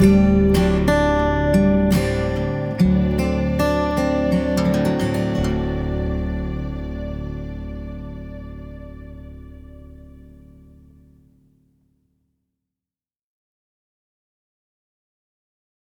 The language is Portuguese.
Música